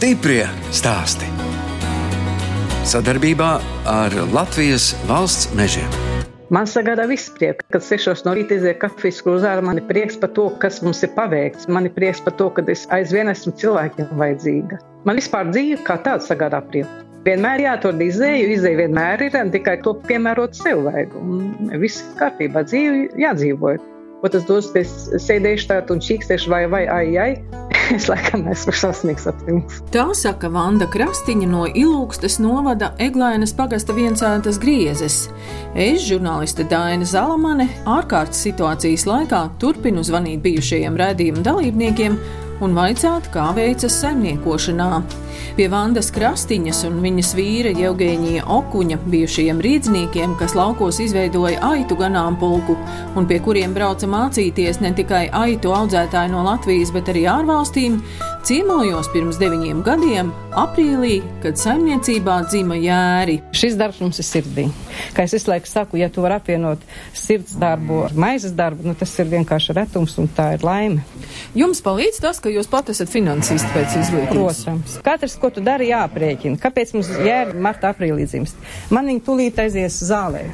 Stiprie stāsti. Sadarbībā ar Latvijas valsts mežiem. Man sagādā viss prieks, kad sešos no rīta iziet kafijas krūzā. Man ir prieks par to, kas mums ir paveikts. Man ir prieks par to, ka es aizvien esmu cilvēkiem vajadzīga. Man vispār dzīve kā tāda sagādā prieku. Vienmēr jāatrod izēju, izēja vienmēr ir, tikai to piemērot sev vajag. Un viss kārtībā, dzīve jādzīvot. Dos, es sēdēšu tādā un čīkstēšu vai, vai, ai, ai. Es laikam esmu sasniegs apziņas. Tā saka Vanda Krastiņa no Ilūgstes novada Eglainas pagasta viencētas griezes. Es, žurnāliste Daina Zalamane, ārkārtas situācijas laikā turpinu zvanīt bijušajiem redzījuma dalībniekiem un vaicāt, kā veicas saimniekošanā. Pie Vandas Krastiņas un viņas vīra Jevgēnija Okuņa bijušajiem rīdzniekiem, kas laukos izveidoja aitu ganāmpulku un pie kuriem brauca mācīties ne tikai aitu audzētāji no Latvijas, bet arī ārvalstīm, ciemojos pirms deviņiem gadiem, aprīlī, kad saimniecībā dzima jēri. Šis darbs mums ir sirdī. Kā es visu laiku saku, ja tu vari apvienot sirds darbu ar maizes darbu, nu tas ir vienkārši retums un tā ir laime. Jums palīdz tas, ka jūs pat esat finansisti pēc izglītības? Protams. Katrs, ko tu dari, jāprēķina. Kāpēc mums jēra marta aprīlī dzimst? Man viņa tūlīt aizies zālē.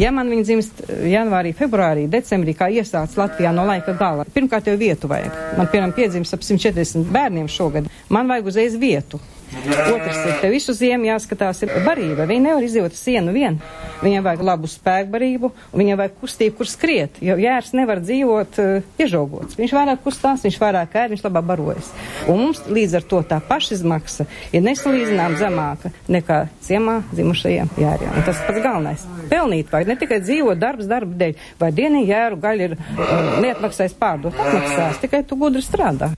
Ja man viņa dzimst janvārī, februārī, decembrī, kā iesācis Latvijā no laika gala, pirmkārt jau vietu vajag. Man, piemēram, piedzimst ap 140 bērniem šogad. Man vajag uzreiz vietu. Otrs ir, te visu ziemu jāskatās ir barība. Viņa nevar izdzīvot sienu vien. Viņai vajag labu spēkbarību, un viņai vajag kustību, kur skriet, jo jērs nevar dzīvot uh, iežogots. Viņš vairāk kustās, viņš vairāk ēd, viņš labāk barojas. Un mums līdz ar to tā pašizmaksa ir nesalīdzinām zemāka nekā ciemā dzimušajiem jēriem. Un tas pats galvenais. Pelnīt vajag ne tikai dzīvot darbs darba dēļ, vai dienī jēru gaļu ir uh, neatmaksājis pārdot, atmaksās, tikai tu gudri strādā.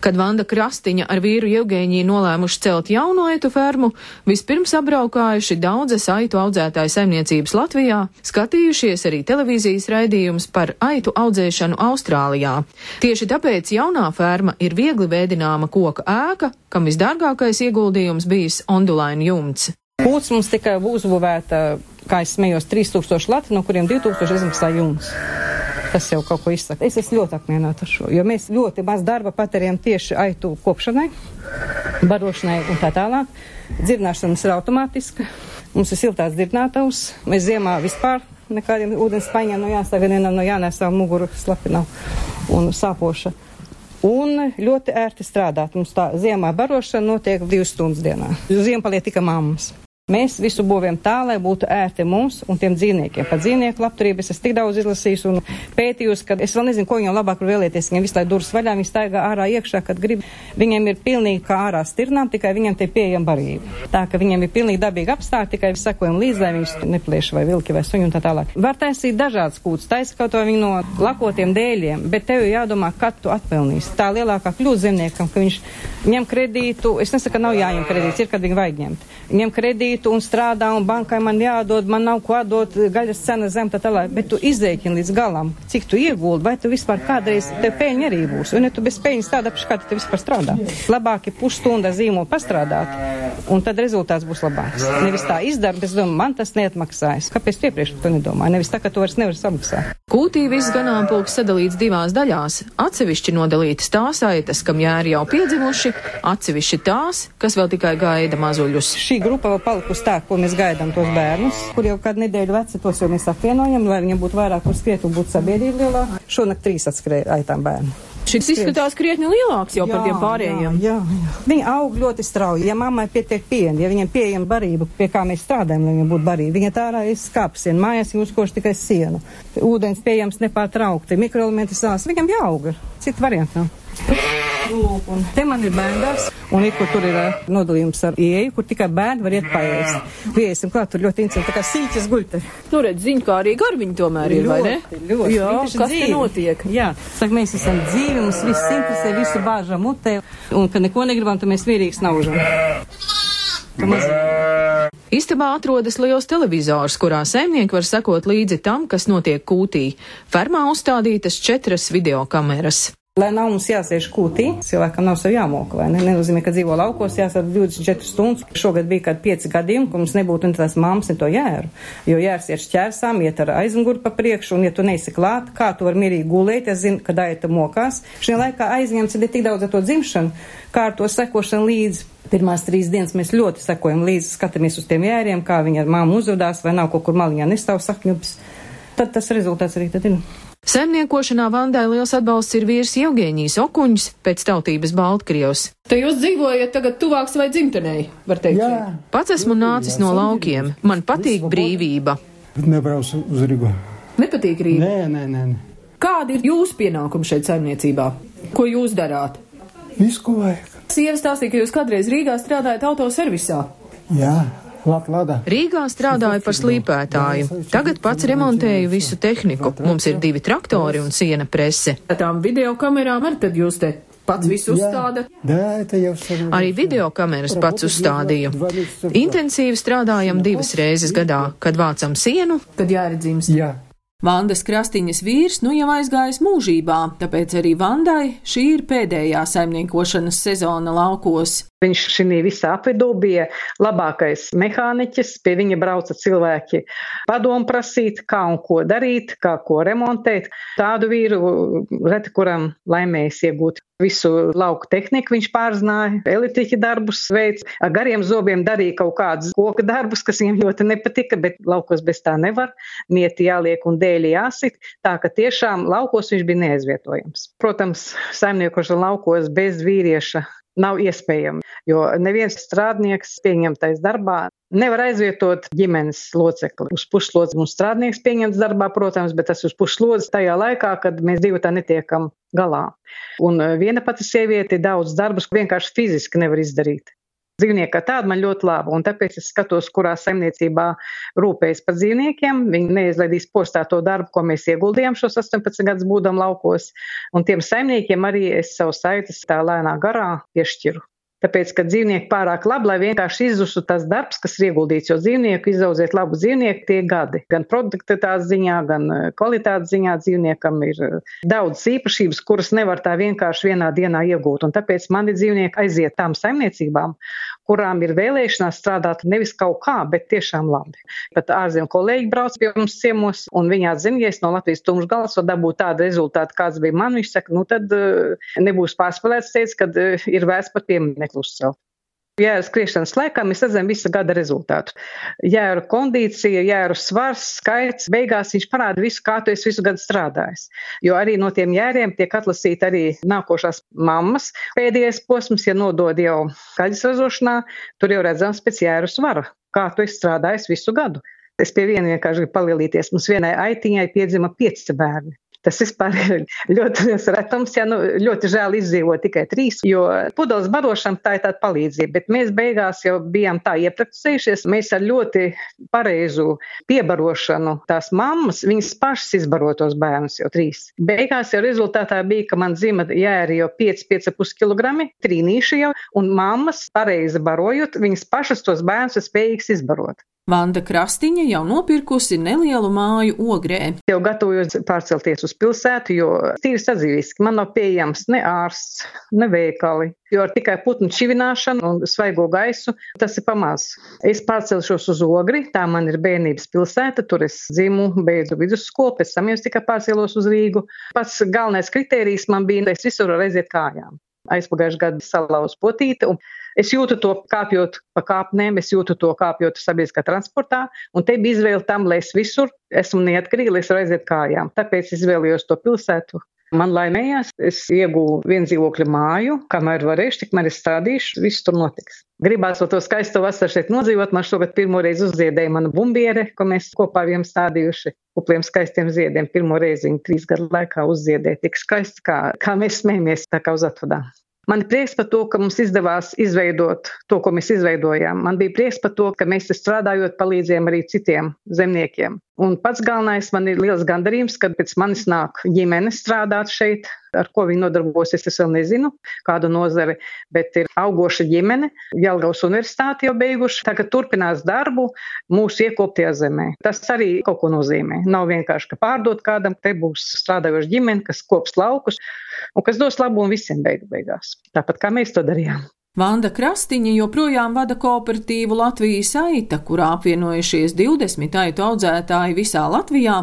Kad Vanda Krastiņa ar vīru Eugēņiju nolēmuši celt jauno aitu fermu, vispirms apbraukājuši daudzas aitu audzētāju saimniecības Latvijā, skatījušies arī televīzijas raidījums par aitu audzēšanu Austrālijā. Tieši tāpēc jaunā ferma ir viegli vēdināma koka ēka, kam visdārgākais ieguldījums bijis ondulainu jumts. Kūts mums tikai uzbūvēta, kā es smējos, 3000 lati, no kuriem 2000 izmaksā jums. Tas jau kaut ko izsaka. Es esmu ļoti apmierināta ar šo, jo mēs ļoti maz darba patērējam tieši aitu kopšanai, barošanai un tā tālāk. Dzirnāšana mums ir automātiska, mums ir siltās dzirnātavs, mēs ziemā vispār nekādiem ūdens paņēmiem no jāstāv, vienam no jānēsā muguru slapinā un sāpoša. Un ļoti ērti strādāt. Mums tā ziemā barošana notiek divas stundas dienā. Ziemā paliek tikai mammas. Mēs visu būvējam tā, lai būtu ērti mums un tiem dzīvniekiem. Par dzīvnieku labturību es esmu tik daudz izlasījis un pētījusi, ka es vēl nezinu, ko viņam labāk vēlēties. Viņam visu laiku durvis vaļā, viņi staigā ārā iekšā, kad grib. Viņiem ir pilnīgi kā ārā stirnām, tikai viņam te pieejama barība. Tā ka viņiem ir pilnīgi dabīgi apstākļi, tikai sakojam līdzi, lai viņus neplēš vai vilki vai suņi un tā tālāk. Var taisīt dažādas kūtas, taisa kaut viņu no lakotiem dēļiem, bet tev jādomā, kad tu atpelnīsi. Tā lielākā kļūda zemniekam, ka viņš ņem kredītu, es nesaku, ka nav jāņem kredīts, ir, kad viņi vajag ņemt. Ņem kredītu kredītu un strādā, un bankai man jādod, man nav ko atdot, gaļas cena zem, tā tālāk. Bet tu izrēķini līdz galam, cik tu ieguldi, vai tu vispār kādreiz tev peļņa arī būs. Un ja tu bez peļņas tāda apši, kā tu vispār strādā. Labāk ir pusstunda zīmola pastrādāt, un tad rezultāts būs labāks. Nevis tā izdara, bet es domāju, man tas neatmaksājas. Kāpēc iepriekš par to nedomāju? Nevis tā, ka tu vairs nevari samaksāt. Kūtī viss ganāmpulks sadalīts divās daļās. Atsevišķi nodalītas tās aitas, kam jāri jau piedzimuši, atsevišķi tās, kas vēl tikai gaida mazuļus. Šī grupa vēl palikusi tā, ko mēs gaidām tos bērnus, kur jau kādu nedēļu veci tos jau mēs apvienojam, lai viņiem būtu vairāk kur skriet un būtu sabiedrība lielāka. Šonakt trīs atskrēja aitām bērnu. Šis izskatās krietni lielāks jau jā, par tiem pārējiem. Jā, jā. Viņi aug ļoti strauji. Ja mammai pietiek piena, ja viņiem pieejama barība, pie kā mēs strādājam, lai viņiem būtu barība, viņa tā ir skāpsiena, mājās viņi uzkoš tikai sienu. Ūdens pieejams nepārtraukti, mikroelementi sās, viņam jāauga. Citu variantu nav. Lūk, un te man ir bērndārs, un ir, kur tur ir uh, nodalījums ar ieeju, kur tikai bērni var iet paēst. Iesim klāt, tur ļoti interesanti, tā kā sīķas guļte. Nu, redz, ziņ, kā arī garviņi tomēr ir, vai ne? Ļoti, Jā, kas dzīvi. te notiek? Jā, saka, mēs esam dzīvi, mums viss interesē, visu bāžam mutē, un, ka neko negribam, tad mēs vīrīgi snaužam. Istabā atrodas liels televizors, kurā saimnieki var sekot līdzi tam, kas notiek kūtī. Fermā uzstādītas četras videokameras. Lai nav mums jāsēž kūtī, cilvēkam nav sev jāmoka, vai ne? Nenozīmē, ka dzīvo laukos jāsēž 24 stundas. Šogad bija kādi 5 gadījumi, ka mums nebūtu ne tās mammas, ne to jēru. Jo jērs iet šķērsām, iet ar aizmuguru pa priekšu, un ja tu neesi klāt, kā tu vari mierīgi gulēt, es zinu, ka daita mokās. Šajā laikā aizņemts ir tik daudz ar to dzimšanu, kā ar to sekošanu līdzi. Pirmās trīs dienas mēs ļoti sekojam līdzi, skatāmies uz tiem jēriem, kā viņi ar māmu uzvedās, vai nav kaut kur maliņā nestāv sakņubis. Tad tas rezultāts arī tad ir. Saimniekošanā Vandai liels atbalsts ir vīrs Eugēnijas Okuņš pēc tautības Baltkrievs. Te jūs dzīvojat tagad tuvāk savai dzimtenei, var teikt. Jā. Pats esmu nācis no laukiem. Man patīk brīvība. Nebraucu uz Rīgu. Nepatīk Rīga? Nē, nē, nē. Kādi ir jūsu pienākumi šeit saimniecībā? Ko jūs darāt? Visu, ko vajag. Sieva stāstīja, ka jūs kādreiz Rīgā strādājat autoservisā. Jā. Rīgā strādāju par slīpētāju. Tagad pats remontēju visu tehniku. Mums ir divi traktori un siena prese. Tām video kamerām arī tad jūs te pats visu uzstāda. Arī video kameras pats uzstādīju. Intensīvi strādājam divas reizes gadā, kad vācam sienu, kad jāredzīms. Jā. Vandas Krastiņas vīrs nu jau aizgājis mūžībā, tāpēc arī Vandai šī ir pēdējā saimniekošanas sezona laukos. Viņš šī visā apvidū bija labākais mehāniķis, pie viņa brauca cilvēki padomu prasīt, kā un ko darīt, kā ko remontēt. Tādu vīru reti kuram laimējas iegūt visu lauku tehniku, viņš pārzināja, elektriķa darbus veids, ar gariem zobiem darīja kaut kādus koka darbus, kas viņam ļoti nepatika, bet laukos bez tā nevar, mieti jāliek un dēļi jāsit, tā ka tiešām laukos viņš bija neaizvietojams. Protams, saimniekošana laukos bez vīrieša nav iespējama, jo neviens strādnieks pieņemtais darbā nevar aizvietot ģimenes locekli. Uz puslodzi mums strādnieks pieņemts darbā, protams, bet tas uz puslodzi tajā laikā, kad mēs divi tā netiekam galā. Un viena pati sieviete daudz darbus vienkārši fiziski nevar izdarīt. Dzīvnieki kā tādi man ļoti labi, un tāpēc es skatos, kurā saimniecībā rūpējas par dzīvniekiem. Viņi neizlaidīs postā to darbu, ko mēs ieguldījām šos 18 gadus būdam laukos, un tiem saimniekiem arī es savu saites tā lēnā garā piešķiru. Tāpēc, ka dzīvnieki pārāk labi, lai vienkārši izzustu tas darbs, kas ir ieguldīts, jo dzīvnieku izaudzēt labu dzīvnieku tie gadi. Gan produktivitātes ziņā, gan eh, kvalitātes ziņā dzīvniekam ir eh, daudz īpašības, kuras nevar tā vienkārši vienā dienā iegūt. Un tāpēc mani dzīvnieki aiziet tām saimniecībām, kurām ir vēlēšanās strādāt nevis kaut kā, bet tiešām labi. Pat ārzemju kolēģi brauc pie mums ciemos, un viņi atzina, ja es no Latvijas tumšs galas varu dabūt tādu rezultātu, kāds bija man, viņš saka, nu tad uh, nebūs pārspēlēts, teica, ka ir vērts pat piemineklu uzcelt. Jēra skriešanas laikā mēs redzam visa gada rezultātu. Jēra kondīcija, jēra svars, skaits, beigās viņš parāda visu, kā tu esi visu gadu strādājis. Jo arī no tiem jēriem tiek atlasīta arī nākošās mammas pēdējais posms, ja nodod jau kaļas ražošanā, tur jau redzams pēc jēru svara, kā tu esi strādājis visu gadu. Es pie viena vienkārši gribu palielīties. Mums vienai aitiņai piedzima pieci bērni. Tas vispār ir ļoti retums, ja nu, ļoti žēl izdzīvot tikai trīs, jo pudeles barošana tā ir tāda palīdzība, bet mēs beigās jau bijām tā iepraksējušies, mēs ar ļoti pareizu piebarošanu tās mammas, viņas pašas izbarotos bērnus jau trīs. Beigās jau rezultātā bija, ka man dzima jēri jau 5-5,5 kg, trīnīši jau, un mammas pareizi barojot, viņas pašas tos bērnus ir spējīgas izbarot. Vanda Krastiņa jau nopirkusi nelielu māju ogrē. Jau gatavojos pārcelties uz pilsētu, jo tīri sadzīviski man nav pieejams ne ārsts, ne veikali. Jo ar tikai putnu čivināšanu un svaigo gaisu tas ir pamaz. Es pārcelšos uz ogri, tā man ir bērnības pilsēta, tur es dzimu, beidzu vidusskolu, pēc tam jau tikai pārcēlos uz Rīgu. Pats galvenais kritērijs man bija, es visur varu aiziet kājām. Aizpagājušajā gadā salauzu potīti, un Es jūtu to kāpjot pa kāpnēm, es jūtu to kāpjot sabiedriskā transportā, un te bija izvēle tam, lai es visur esmu neatkarīga, lai es varu aiziet kājām. Tāpēc izvēlējos to pilsētu. Man laimējās, es iegūstu vienu dzīvokļu māju, kamēr varēšu, tikmēr es stādīšu, viss tur notiks. Gribās to skaisto vasaru šeit nodzīvot. Man šogad pirmo reizi uzziedēja mana bumbiere, ko mēs kopā bijām stādījuši kupliem skaistiem ziediem. Pirmo reizi viņa trīs gadu laikā uzziedēja tik skaisti, kā, kā mēs smējamies tā kā uz atvadām. Man ir prieks par to, ka mums izdevās izveidot to, ko mēs izveidojām. Man bija prieks par to, ka mēs strādājot palīdzējām arī citiem zemniekiem. Un pats galvenais man ir liels gandarījums, kad pēc manis nāk ģimene strādāt šeit, Ar ko viņi nodarbosies, es vēl nezinu, kādu nozari, bet ir augoša ģimene. Jelgavas universitāti jau beiguši, tagad turpinās darbu mūsu iekoptajā zemē. Tas arī kaut ko nozīmē. Nav vienkārši, ka pārdot kādam, te būs strādājoša ģimene, kas kops laukus un kas dos labumu visiem beigu beigās. Tāpat kā mēs to darījām. Vanda Krastiņa joprojām vada kooperatīvu Latvijas aita, kurā apvienojušies 20 aitu audzētāji visā Latvijā,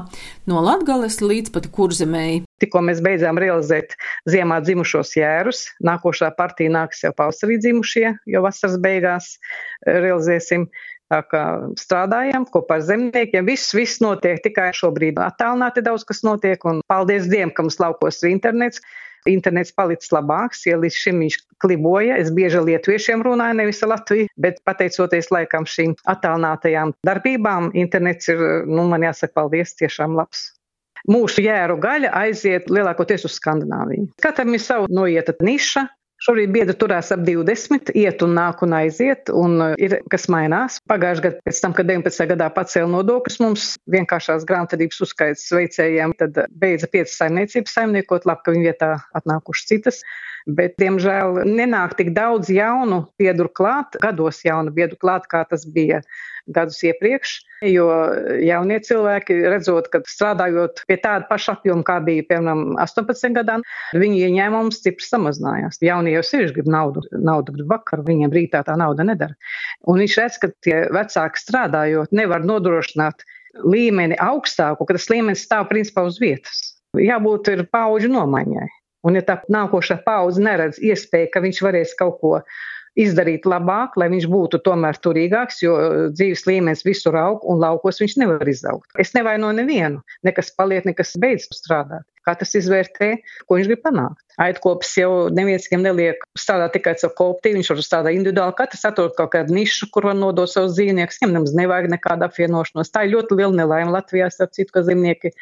no Latgales līdz pat kurzemēji. Tikko mēs beidzām realizēt ziemā dzimušos jērus, nākošā partija nāks jau pavasarī dzimušie, jo vasaras beigās eh, realizēsim. Tā kā strādājam kopā ar zemniekiem, viss, viss notiek tikai šobrīd attālināti daudz kas notiek, un paldies Dievam, ka mums laukos ir internets, internets palicis labāks, ja līdz šim viņš kliboja. Es bieži lietuviešiem runāju, nevis Latviju, bet pateicoties laikam šīm attālinātajām darbībām, internets ir, nu, man jāsaka, paldies, tiešām labs. Mūsu jēru gaļa aiziet lielākoties uz Skandināviju. Katram ir sava noieta niša, Šobrīd biedri turās ap 20, iet un nāk un aiziet, un uh, ir kas mainās. Pagājušajā gadā, pēc tam, kad 19. gadā pacēla nodokļus mums vienkāršās grāmatvedības uzskaits veicējiem, tad uh, beidza piecas saimniecības saimniekot, labi, ka viņa vietā atnākušas citas. Bet, diemžēl, nenāk tik daudz jaunu biedru klāt, gados jaunu biedru klāt, kā tas bija gadus iepriekš, jo jaunie cilvēki, redzot, ka strādājot pie tāda paša apjoma, kā bija, piemēram, 18 gadām, viņu ieņēmums stipri samazinājās. Jaunie jau sevišķi grib naudu, naudu grib vakar, viņiem rītā tā nauda nedara. Un viņš redz, ka tie vecāki strādājot nevar nodrošināt līmeni augstāku, ka tas līmenis stāv principā uz vietas. Jābūt ir pauģu nomaiņai. Un ja tā nākošā paudze neredz iespēju, ka viņš varēs kaut ko izdarīt labāk, lai viņš būtu tomēr turīgāks, jo uh, dzīves līmenis visur aug un laukos viņš nevar izaugt. Es nevainoju nevienu, nekas paliek, nekas beidz strādāt. Kā tas izvērtē, ko viņš grib panākt? Aitkopis jau neviens viņam neliek strādāt tikai ar kooptīvu, viņš var strādāt individuāli. Katrs atrod kaut kādu nišu, kur var nodot savus dzīvniekus. Viņam nemaz nevajag nekādu apvienošanos. Tā ir ļoti liela nelaime Latvijā, starp citu, ka zemnieki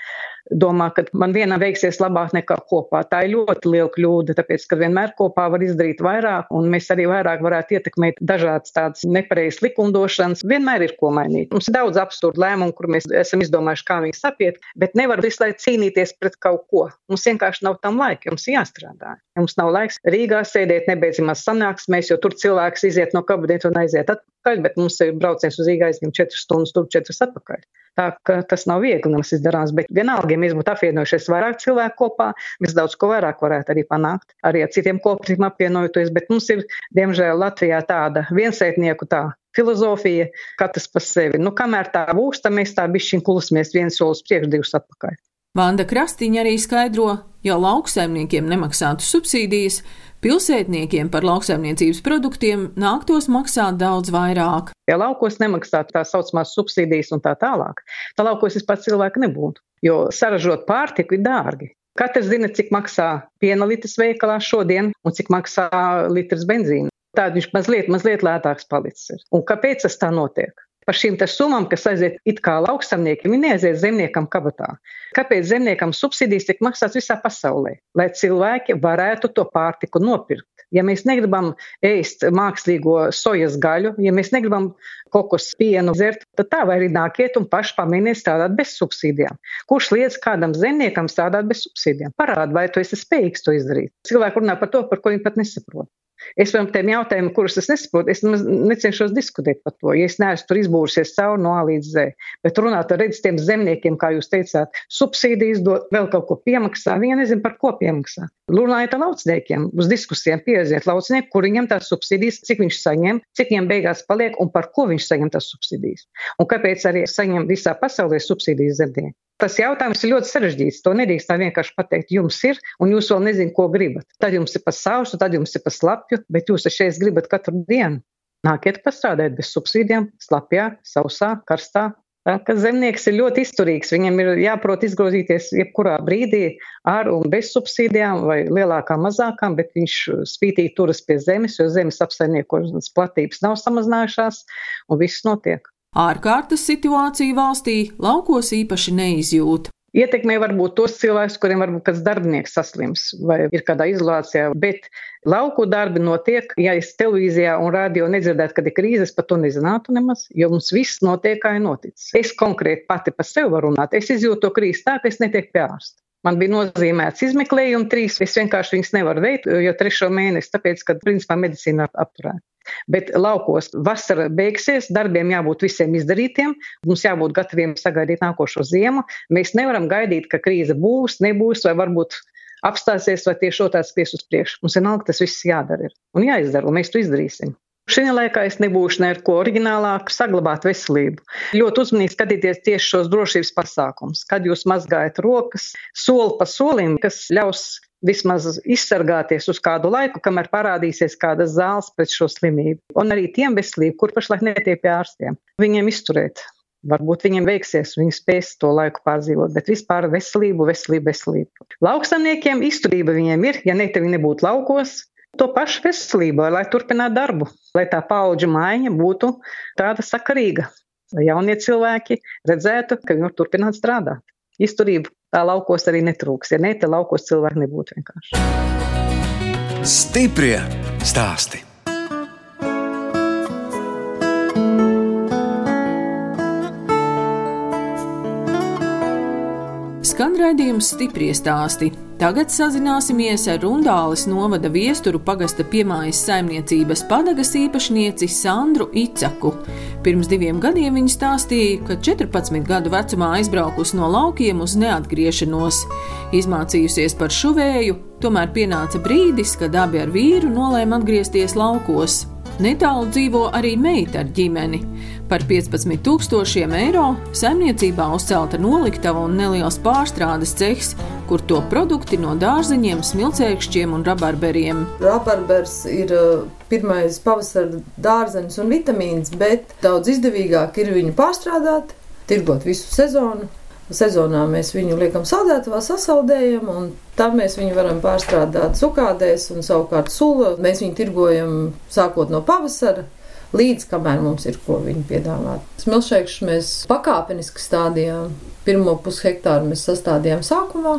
domā, ka man vienam veiksies labāk nekā kopā. Tā ir ļoti liela kļūda, tāpēc, ka vienmēr kopā var izdarīt vairāk, un mēs arī vairāk varētu ietekmēt dažādas tādas nepareizas likumdošanas. Vienmēr ir ko mainīt. Mums ir daudz absurdu lēmumu, kur mēs esam izdomājuši, kā viņus apiet, bet nevar visu laiku cīnīties pret kaut ko. Mums vienkārši nav tam laika, jums jāstrādā jāstrādā. Mums nav laiks Rīgā sēdēt nebeidzamās sanāksmēs, jo tur cilvēks iziet no kabineta un aiziet atpakaļ, bet mums ir brauciens uz Rīgā aizņem 4 stundas, tur 4 atpakaļ. Tā ka tas nav viegli mums izdarāms, bet vienalga, ja mēs būtu apvienojušies vairāk cilvēku kopā, mēs daudz ko vairāk varētu arī panākt, arī ar citiem kooperatīviem apvienojoties, bet mums ir, diemžēl, Latvijā tāda viensētnieku tā filozofija, katrs par sevi. Nu, kamēr tā būs, tad mēs tā bišķiņ klusmies viens solis priekš, divus atpakaļ. Vanda Krastiņa arī skaidro, ja lauksaimniekiem nemaksātu subsīdijas, pilsētniekiem par lauksaimniecības produktiem nāktos maksāt daudz vairāk. Ja laukos nemaksātu tā saucamās subsīdijas un tā tālāk, tad laukos vispār cilvēki nebūtu, jo saražot pārtiku ir dārgi. Katrs zina, cik maksā piena litrs veikalā šodien un cik maksā litrs benzīna. Tāda viņš mazliet, mazliet lētāks palicis. Ir. Un kāpēc tas tā notiek? Par šīm summām, kas aiziet it kā lauksamniekiem, viņi neaiziet zemniekam kabatā. Kāpēc zemniekam subsīdijas tiek maksāts visā pasaulē? Lai cilvēki varētu to pārtiku nopirkt. Ja mēs negribam ēst mākslīgo sojas gaļu, ja mēs negribam kokos pienu dzert, tad tā vai arī nākiet un paši pamēģiniet strādāt bez subsīdijām. Kurš liedz kādam zemniekam strādāt bez subsīdijām? Parāda, vai tu esi spējīgs to izdarīt. Cilvēki runā par to, par ko viņi pat nesaprot. Es par tiem jautājumiem, kurus es nesaprotu, es necenšos diskutēt par to, ja es neesmu tur izbūrusies cauri no A līdz Z. Bet runāt ar redz tiem zemniekiem, kā jūs teicāt, subsīdijas dot, vēl kaut ko piemaksā, viņi nezin par ko piemaksā. Runājiet ar lauciniekiem, uz diskusijām pieeziet laucinieku, kur viņam tās subsīdijas, cik viņš saņem, cik viņam beigās paliek un par ko viņš saņem tās subsīdijas. Un kāpēc arī saņem visā pasaulē subsīdijas zemnieki. Tas jautājums ir ļoti sarežģīts. To nedrīkst tā vienkārši pateikt. Jums ir, un jūs vēl nezināt, ko gribat. Tad jums ir pa sausu, tad jums ir pa slapju, bet jūs šeit gribat katru dienu. Nākiet pastrādāt bez subsīdijām, slapjā, sausā, karstā. Tā, ka zemnieks ir ļoti izturīgs. Viņam ir jāprot izgrozīties jebkurā brīdī ar un bez subsīdijām, vai lielākām, mazākām, bet viņš spītīgi turas pie zemes, jo zemes apsaimniekošanas platības nav samazinājušās, un viss notiek. Ārkārtas situācija valstī laukos īpaši neizjūt. Ietekmē varbūt tos cilvēkus, kuriem varbūt kāds darbinieks saslims vai ir kādā izolācijā, bet lauku darbi notiek. Ja es televīzijā un rādio nedzirdētu, kad ir krīzes, pat to nezinātu nemaz, jo mums viss notiek, kā ir noticis. Es konkrēti pati par sevi varu runāt. Es izjūtu to krīzi tā, ka es netieku pie ārsta. Man bija nozīmēts izmeklējumi trīs, es vienkārši viņas nevaru veikt, jo trešo mēnesi, tāpēc, ka principā medicīna apturēta. Bet laukos vasara beigsies, darbiem jābūt visiem izdarītiem, mums jābūt gataviem sagaidīt nākošo ziemu. Mēs nevaram gaidīt, ka krīze būs, nebūs vai varbūt apstāsies vai tieši otrādi spies uz priekšu. Mums vienalga tas viss jādara ir. un jāizdara, un mēs to izdarīsim. Šajā laikā es nebūšu neko oriģinālāk, saglabāt veselību. Ļoti uzmanīgi skatīties tieši šos drošības pasākumus, kad jūs mazgājat rokas soli pa solim, kas ļaus vismaz izsargāties uz kādu laiku, kamēr parādīsies kādas zāles pret šo slimību. Un arī tiem veselību, kur pašlaik netiek pie ārstiem, viņiem izturēt. Varbūt viņiem veiksies, viņi spēs to laiku pārdzīvot, bet vispār veselību, veselību, veselību. Lauksamniekiem izturība viņiem ir, ja ne te viņi nebūtu laukos, to pašu veselību, lai turpinātu darbu, lai tā paudžu maiņa būtu tāda sakarīga, lai jaunie cilvēki redzētu, ka viņi var turpināt strādāt. Izturību tā laukos arī netrūks, ja ne, te laukos cilvēki nebūtu vienkārši. Stiprie stāsti! Skan raidījums stipri stāsti. Tagad sazināsimies ar Rundāles novada viesturu pagasta piemājas saimniecības padagas īpašnieci Sandru Icaku. Pirms diviem gadiem viņa stāstīja, ka 14 gadu vecumā aizbraukusi no laukiem uz neatgriešanos. Izmācījusies par šuvēju, tomēr pienāca brīdis, kad abi ar vīru nolēma atgriezties laukos. Netālu dzīvo arī meita ar ģimeni. Par 15,000 eiro saimniecībā uzcelta noliktava un neliels pārstrādes cehs, kur to produkti no dārzeņiem, smilcēkšķiem un rabarberiem. Rabarbers ir uh, pirmais pavasara dārzeņš un vitamīns, bet daudz izdevīgāk ir viņu pārstrādāt, tirgot visu sezonu. Sezonā mēs viņu liekam saldētavā, sasaldējam, un tam mēs viņu varam pārstrādāt sukādēs, un savukārt sula mēs viņu tirgojam sākot no pavasara līdz kamēr mums ir ko viņu piedāvāt. Smilšēkšus mēs pakāpeniski stādījām. Pirmo pushektāru mēs sastādījām sākumā,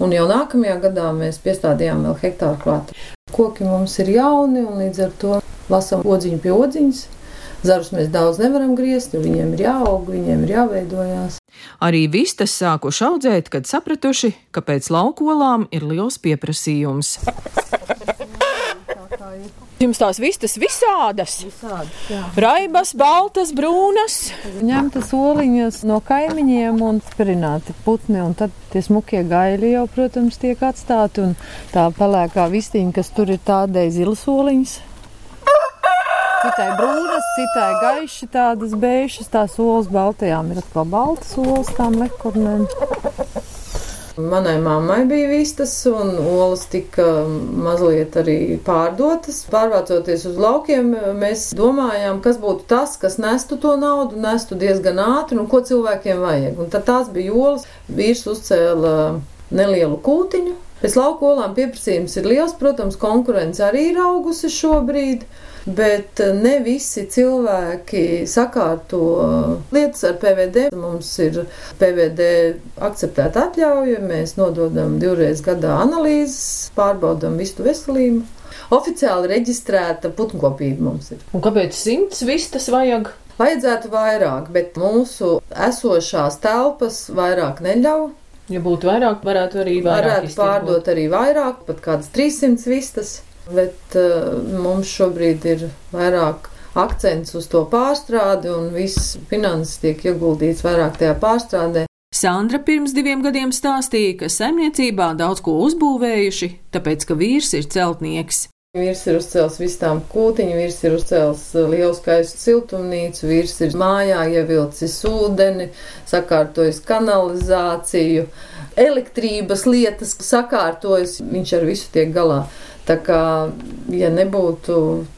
un jau nākamajā gadā mēs piestādījām vēl hektāru klāt. Koki mums ir jauni, un līdz ar to lasām odziņu pie odziņas. Zarus mēs daudz nevaram griezt, jo viņiem ir jāaug, viņiem ir jāveidojās. Arī vistas sākuši audzēt, kad sapratuši, ka pēc laukolām ir liels pieprasījums. Jums tās vistas visādas. Visādas, jā. Raibas, baltas, brūnas. Ņemtas oliņas no kaimiņiem un spirināti putni, un tad tie smukie gaili jau, protams, tiek atstāti, un tā pelēkā vistiņa, kas tur ir tādai zilas oliņas. Citai brūnas, citai gaiši tādas beišas, tās olas baltajām ir atkal baltas olas tām lekurnēm. Manai mammai bija vistas, un olas tika mazliet arī pārdotas. Pārvācoties uz laukiem, mēs domājām, kas būtu tas, kas nestu to naudu, nestu diezgan ātri, un ko cilvēkiem vajag. Un tad tās bija olas. Vīrs uzcēla nelielu kūtiņu. Pēc lauku olām pieprasījums ir liels, protams, konkurence arī ir augusi šobrīd bet eh, ne visi cilvēki sakārto lietas ar PVD. Mums ir PVD akceptēta atļauja, mēs nododam divreiz gadā analīzes, pārbaudam visu veselību. Oficiāli reģistrēta putnkopība mums ir. Un kāpēc simts vistas vajag? Vajadzētu vairāk, bet mūsu esošās telpas vairāk neļauj. Ja būtu vairāk, varētu arī vairāk Varētu iztirgot. pārdot arī vairāk, pat kādas 300 vistas bet uh, mums šobrīd ir vairāk akcents uz to pārstrādi, un viss finanses tiek ieguldīts vairāk tajā pārstrādē. Sandra pirms diviem gadiem stāstīja, ka saimniecībā daudz ko uzbūvējuši, tāpēc, ka vīrs ir celtnieks. Vīrs ir uzcēlis visu tām kūtiņu, vīrs ir uzcēlis lielu skaistu siltumnīcu, vīrs ir mājā ievilcis ūdeni, sakārtojis kanalizāciju, elektrības lietas sakārtojis, viņš ar visu tiek galā. Tā kā, ja nebūtu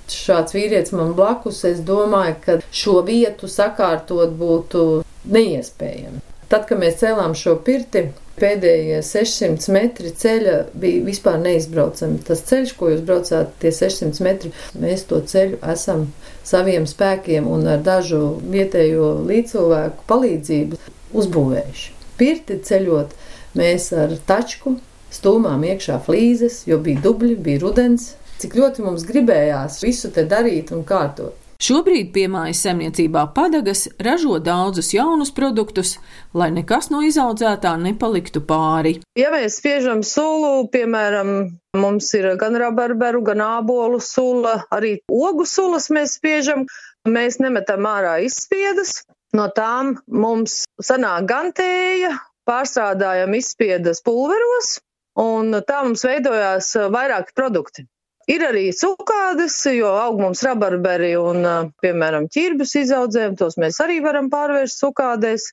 šāds vīrietis man blakus, es domāju, ka šo vietu sakārtot būtu neiespējami. Tad, kad mēs cēlām šo pirti, pēdējie 600 metri ceļa bija vispār neizbraucami. Tas ceļš, ko jūs braucāt, tie 600 metri, mēs to ceļu esam saviem spēkiem un ar dažu vietējo līdzcilvēku palīdzību uzbūvējuši. Pirti ceļot mēs ar tačku stūmām iekšā flīzes, jo bija dubļi, bija rudens. Cik ļoti mums gribējās visu te darīt un kārtot. Šobrīd piemājas saimniecībā padagas ražo daudzus jaunus produktus, lai nekas no izaudzētā nepaliktu pāri. Ja mēs spiežam sulu, piemēram, mums ir gan rabarberu, gan ābolu sula, arī ogu sulas mēs spiežam, mēs nemetam ārā izspiedas. No tām mums sanāk gan tēja, pārstrādājam izspiedas pulveros, un tā mums veidojās vairāki produkti. Ir arī cukādes, jo aug mums rabarberi un, piemēram, ķirbus izaudzējam, tos mēs arī varam pārvērst cukādēs.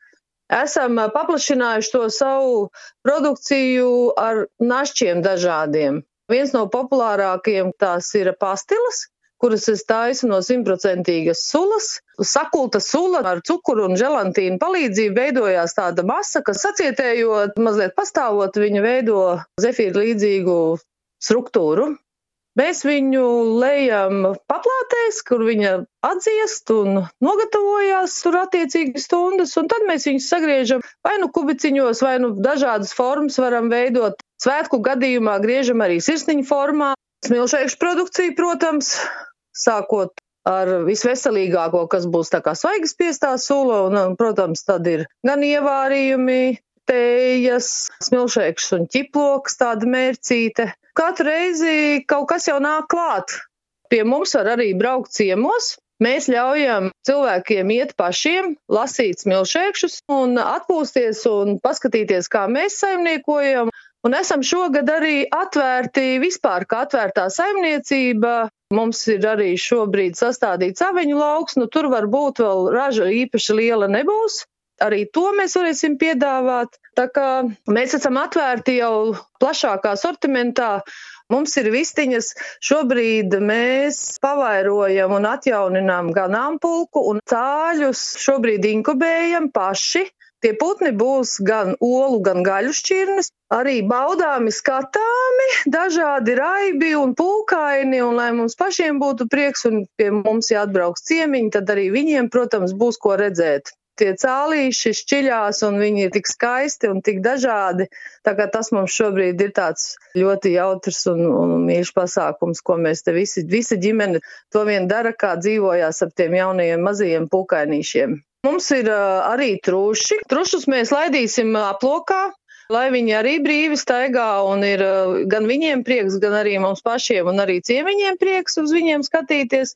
Esam paplašinājuši to savu produkciju ar našķiem dažādiem. Viens no populārākajiem tās ir pastilas, kuras es taisu no simtprocentīgas sulas. Sakulta sula ar cukuru un želantīnu palīdzību veidojās tāda masa, kas sacietējot, mazliet pastāvot, viņa veido zefīru līdzīgu struktūru. Mēs viņu lejam paplātēs, kur viņa atdziest un nogatavojās tur attiecīgi stundas, un tad mēs viņus sagriežam vai nu kubiciņos, vai nu dažādas formas varam veidot. Svētku gadījumā griežam arī sirsniņu formā. Smilšēkšu produkcija, protams, sākot ar visveselīgāko, kas būs tā kā svaigas piestā sula, un, protams, tad ir gan ievārījumi, tējas, smilšēkšs un ķiploks, tāda mērcīte. Katru reizi kaut kas jau nāk klāt. Pie mums var arī braukt ciemos. Mēs ļaujam cilvēkiem iet pašiem, lasīt smilšēkšus un atpūsties un paskatīties, kā mēs saimniekojam. Un esam šogad arī atvērti vispār, kā atvērtā saimniecība. Mums ir arī šobrīd sastādīts aveņu lauks, nu tur varbūt vēl raža īpaši liela nebūs. Arī to mēs varēsim piedāvāt. Tā kā mēs esam atvērti jau plašākā sortimentā. Mums ir vistiņas, šobrīd mēs pavairojam un atjauninām ganāmpulku un cāļus šobrīd inkubējam paši. Tie putni būs gan olu, gan gaļu šķirnes, arī baudāmi skatāmi, dažādi raibi un pūkaini, un lai mums pašiem būtu prieks un pie mums jāatbrauks ciemiņi, tad arī viņiem, protams, būs ko redzēt tie cālīši šķiļās un viņi ir tik skaisti un tik dažādi. Tas mums šobrīd ir tāds ļoti jautrs un, un mīļš pasākums, ko mēs te visi, visa ģimene to vien dara, kā dzīvojās ap tiem jaunajiem mazajiem pukainīšiem. Mums ir arī truši. Trušus mēs laidīsim aplokā, lai viņi arī brīvi staigā un ir gan viņiem prieks, gan arī mums pašiem un arī ciemiņiem prieks uz viņiem skatīties.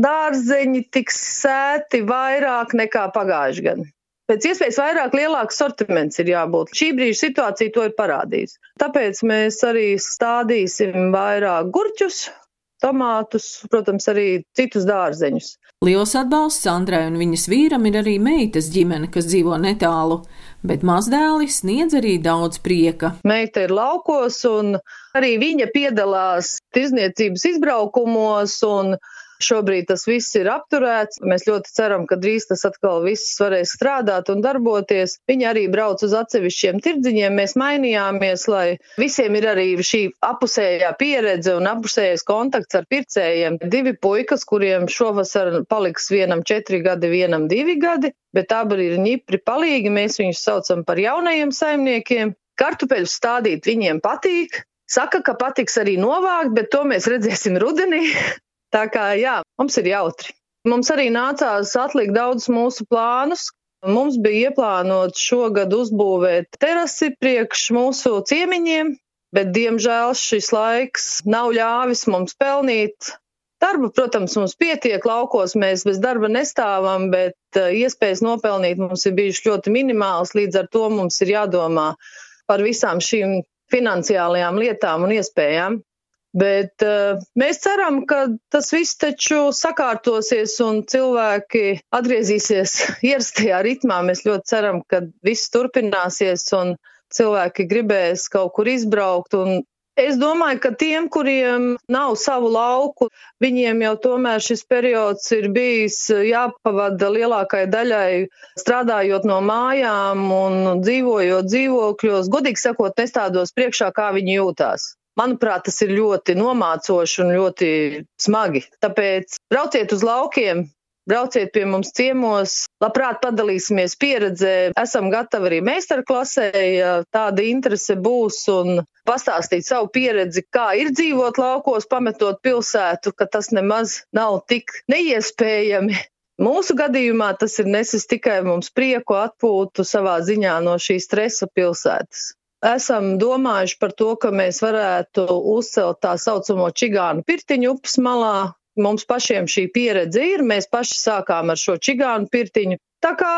Dārzeņi tiks sēti vairāk nekā pagājuši gadu. Pēc iespējas vairāk lielāks sortiments ir jābūt. Šī brīža situācija to ir parādījusi. Tāpēc mēs arī stādīsim vairāk gurķus, tomātus, protams, arī citus dārzeņus. Liels atbalsts Sandrai un viņas vīram ir arī meitas ģimene, kas dzīvo netālu, bet mazdēli sniedz arī daudz prieka. Meita ir laukos, un arī viņa piedalās tirzniecības izbraukumos, un Šobrīd tas viss ir apturēts. Mēs ļoti ceram, ka drīz tas atkal viss varēs strādāt un darboties. Viņi arī brauc uz atsevišķiem tirdziņiem. Mēs mainījāmies, lai visiem ir arī šī apusējā pieredze un apusējais kontakts ar pircējiem. Divi puikas, kuriem šovasar paliks vienam četri gadi, vienam divi gadi, bet abi ir ņipri palīgi. Mēs viņus saucam par jaunajiem saimniekiem. Kartupeļus stādīt viņiem patīk. Saka, ka patiks arī novākt, bet to mēs redzēsim rudenī. Tā kā jā, mums ir jautri. Mums arī nācās atlikt daudz mūsu plānus. Mums bija ieplānots šogad uzbūvēt terasi priekš mūsu ciemiņiem, bet diemžēl šis laiks nav ļāvis mums pelnīt. Darba, protams, mums pietiek laukos, mēs bez darba nestāvam, bet uh, iespējas nopelnīt mums ir bijušas ļoti minimālas, līdz ar to mums ir jādomā par visām šīm finansiālajām lietām un iespējām. Bet uh, mēs ceram, ka tas viss taču sakārtosies un cilvēki atgriezīsies ierastajā ritmā. Mēs ļoti ceram, ka viss turpināsies un cilvēki gribēs kaut kur izbraukt. Es domāju, ka tiem, kuriem nav savu lauku, viņiem jau tomēr šis periods ir bijis jāpavada lielākai daļai strādājot no mājām un dzīvojot dzīvokļos. Godīgi sakot, nestādos priekšā, kā viņi jūtās. Manuprāt, tas ir ļoti nomācoši un ļoti smagi. Tāpēc brauciet uz laukiem, brauciet pie mums ciemos, labprāt padalīsimies pieredzē. Esam gatavi arī meistarklasē, ja tāda interese būs un pastāstīt savu pieredzi, kā ir dzīvot laukos, pametot pilsētu, ka tas nemaz nav tik neiespējami. Mūsu gadījumā tas ir nesis tikai mums prieku atpūtu savā ziņā no šīs stresa pilsētas. Esam domājuši par to, ka mēs varētu uzcelt tā saucamo čigānu pirtiņu upes malā, Mums pašiem šī pieredze ir, mēs paši sākām ar šo čigānu pirtiņu. Tā kā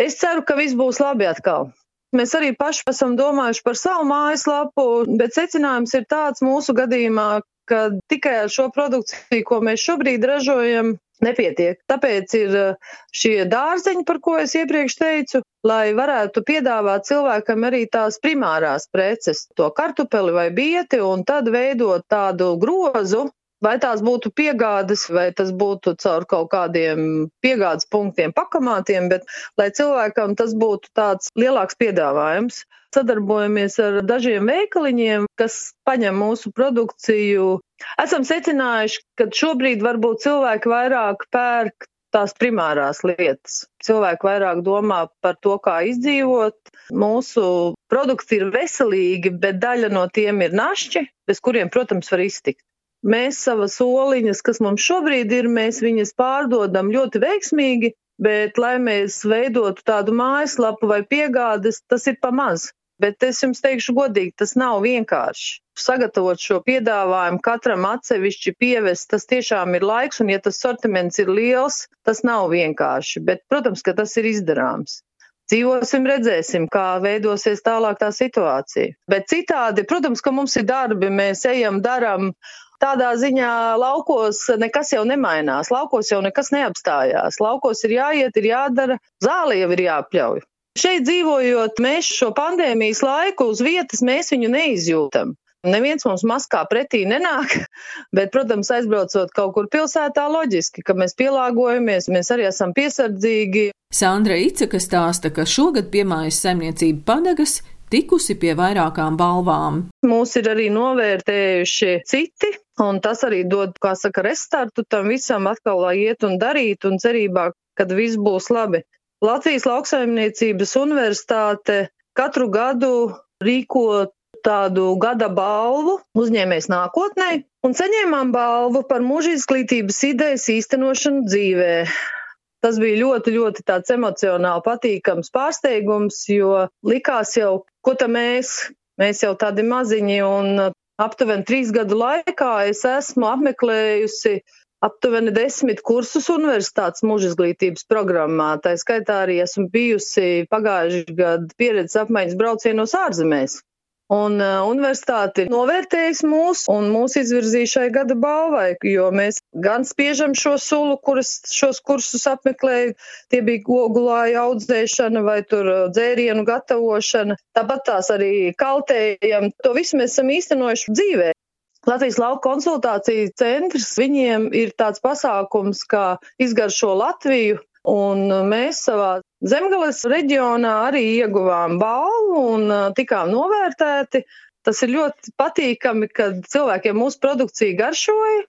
es ceru, ka viss būs labi atkal. Mēs arī paši esam domājuši par savu mājaslapu, bet secinājums ir tāds mūsu gadījumā, ka tikai ar šo produkciju, ko mēs šobrīd ražojam, nepietiek. Tāpēc ir uh, šie dārzeņi, par ko es iepriekš teicu, lai varētu piedāvāt cilvēkam arī tās primārās preces, to kartupeli vai bieti, un tad veidot tādu grozu, Vai tās būtu piegādes, vai tas būtu caur kaut kādiem piegādes punktiem pakamātiem, bet lai cilvēkam tas būtu tāds lielāks piedāvājums. Sadarbojamies ar dažiem veikaliņiem, kas paņem mūsu produkciju. Esam secinājuši, ka šobrīd varbūt cilvēki vairāk pērk tās primārās lietas. Cilvēki vairāk domā par to, kā izdzīvot. Mūsu produkti ir veselīgi, bet daļa no tiem ir našķi, bez kuriem, protams, var iztikt. Mēs savas oliņas, kas mums šobrīd ir, mēs viņas pārdodam ļoti veiksmīgi, bet, lai mēs veidotu tādu mājaslapu vai piegādes, tas ir pamaz. Bet es jums teikšu godīgi, tas nav vienkārši. Sagatavot šo piedāvājumu, katram atsevišķi pievest, tas tiešām ir laiks, un ja tas sortiments ir liels, tas nav vienkārši. Bet, protams, ka tas ir izdarāms. Dzīvosim, redzēsim, kā veidosies tālāk tā situācija. Bet citādi, protams, ka mums ir darbi, mēs ejam, daram, tādā ziņā laukos nekas jau nemainās, laukos jau nekas neapstājās. Laukos ir jāiet, ir jādara, zāle jau ir jāpļauj. Šeit dzīvojot, mēs šo pandēmijas laiku uz vietas mēs viņu neizjūtam. Neviens mums maskā pretī nenāk, bet, protams, aizbraucot kaut kur pilsētā, loģiski, ka mēs pielāgojamies, mēs arī esam piesardzīgi. Sandra Iceka stāsta, ka šogad piemājas saimniecība Padagas tikusi pie vairākām balvām. Mūs ir arī novērtējuši citi Un tas arī dod, kā saka, restartu tam visam atkal, lai iet un darīt un cerībā, kad viss būs labi. Latvijas lauksaimniecības universitāte katru gadu rīko tādu gada balvu uzņēmējs nākotnē un saņēmām balvu par mūža izglītības idejas īstenošanu dzīvē. Tas bija ļoti, ļoti tāds emocionāli patīkams pārsteigums, jo likās jau, ko tam mēs, mēs jau tādi maziņi un aptuveni trīs gadu laikā es esmu apmeklējusi aptuveni desmit kursus universitātes mūža izglītības programmā. Tā skaitā arī esmu bijusi pagājušajā gadā pieredzes apmaiņas braucienos ārzemēs. Un uh, universitāte novērtējas mūs un mūs izvirzīja šai gada balvai, jo mēs gan spiežam šo sulu, kuras šos kursus apmeklēju, tie bija ogulāja audzēšana vai tur uh, dzērienu gatavošana, tāpat tās arī kaltējam. To visu mēs esam īstenojuši dzīvē. Latvijas lauka konsultāciju centrs, viņiem ir tāds pasākums, kā izgaršo Latviju, un mēs savā Zemgales reģionā arī ieguvām balvu un tikām novērtēti. Tas ir ļoti patīkami, kad cilvēkiem mūsu produkcija garšoja,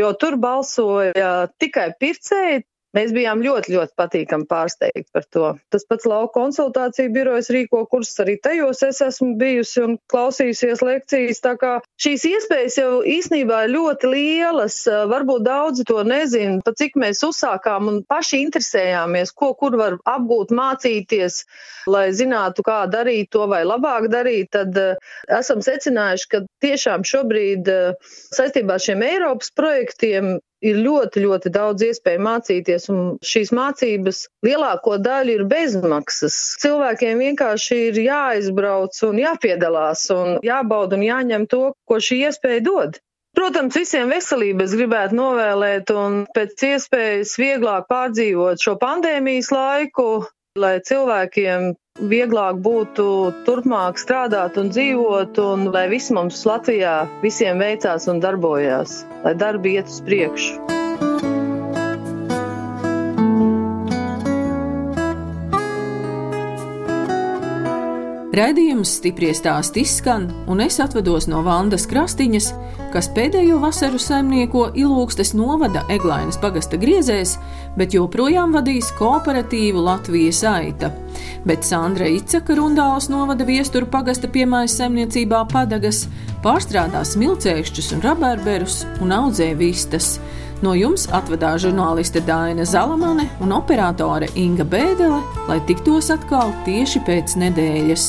jo tur balsoja tikai pircēji, Mēs bijām ļoti, ļoti patīkami pārsteigti par to. Tas pats lauka konsultāciju birojas rīko kursus, arī tajos es esmu bijusi un klausījusies lekcijas. Tā kā šīs iespējas jau īsnībā ir ļoti lielas, varbūt daudzi to nezina, pat cik mēs uzsākām un paši interesējāmies, ko kur var apgūt, mācīties, lai zinātu, kā darīt to vai labāk darīt, tad esam secinājuši, ka tiešām šobrīd saistībā ar šiem Eiropas projektiem ir ļoti, ļoti daudz iespēju mācīties, un šīs mācības lielāko daļu ir bezmaksas. Cilvēkiem vienkārši ir jāizbrauc un jāpiedalās un jābauda un jāņem to, ko šī iespēja dod. Protams, visiem veselību es gribētu novēlēt un pēc iespējas vieglāk pārdzīvot šo pandēmijas laiku, lai cilvēkiem vieglāk būtu turpmāk strādāt un dzīvot, un lai viss mums Latvijā visiem veicās un darbojās, lai darbi iet uz priekšu. Raidījums stipri stāst izskan, un es atvados no Vandas Krastiņas, kas pēdējo vasaru saimnieko Ilūgstes novada Eglainas pagasta griezēs, bet joprojām vadīs kooperatīvu Latvijas aita. Bet Sandra Icaka Rundāls novada viesturu pagasta piemājas saimniecībā Padagas, pārstrādā smilcēkšķus un rabarberus un audzē vistas. No jums atvedās žurnāliste Dāna Zalamane un operātore Inga Bēdelē, lai tiktos atkal tieši pēc nedēļas.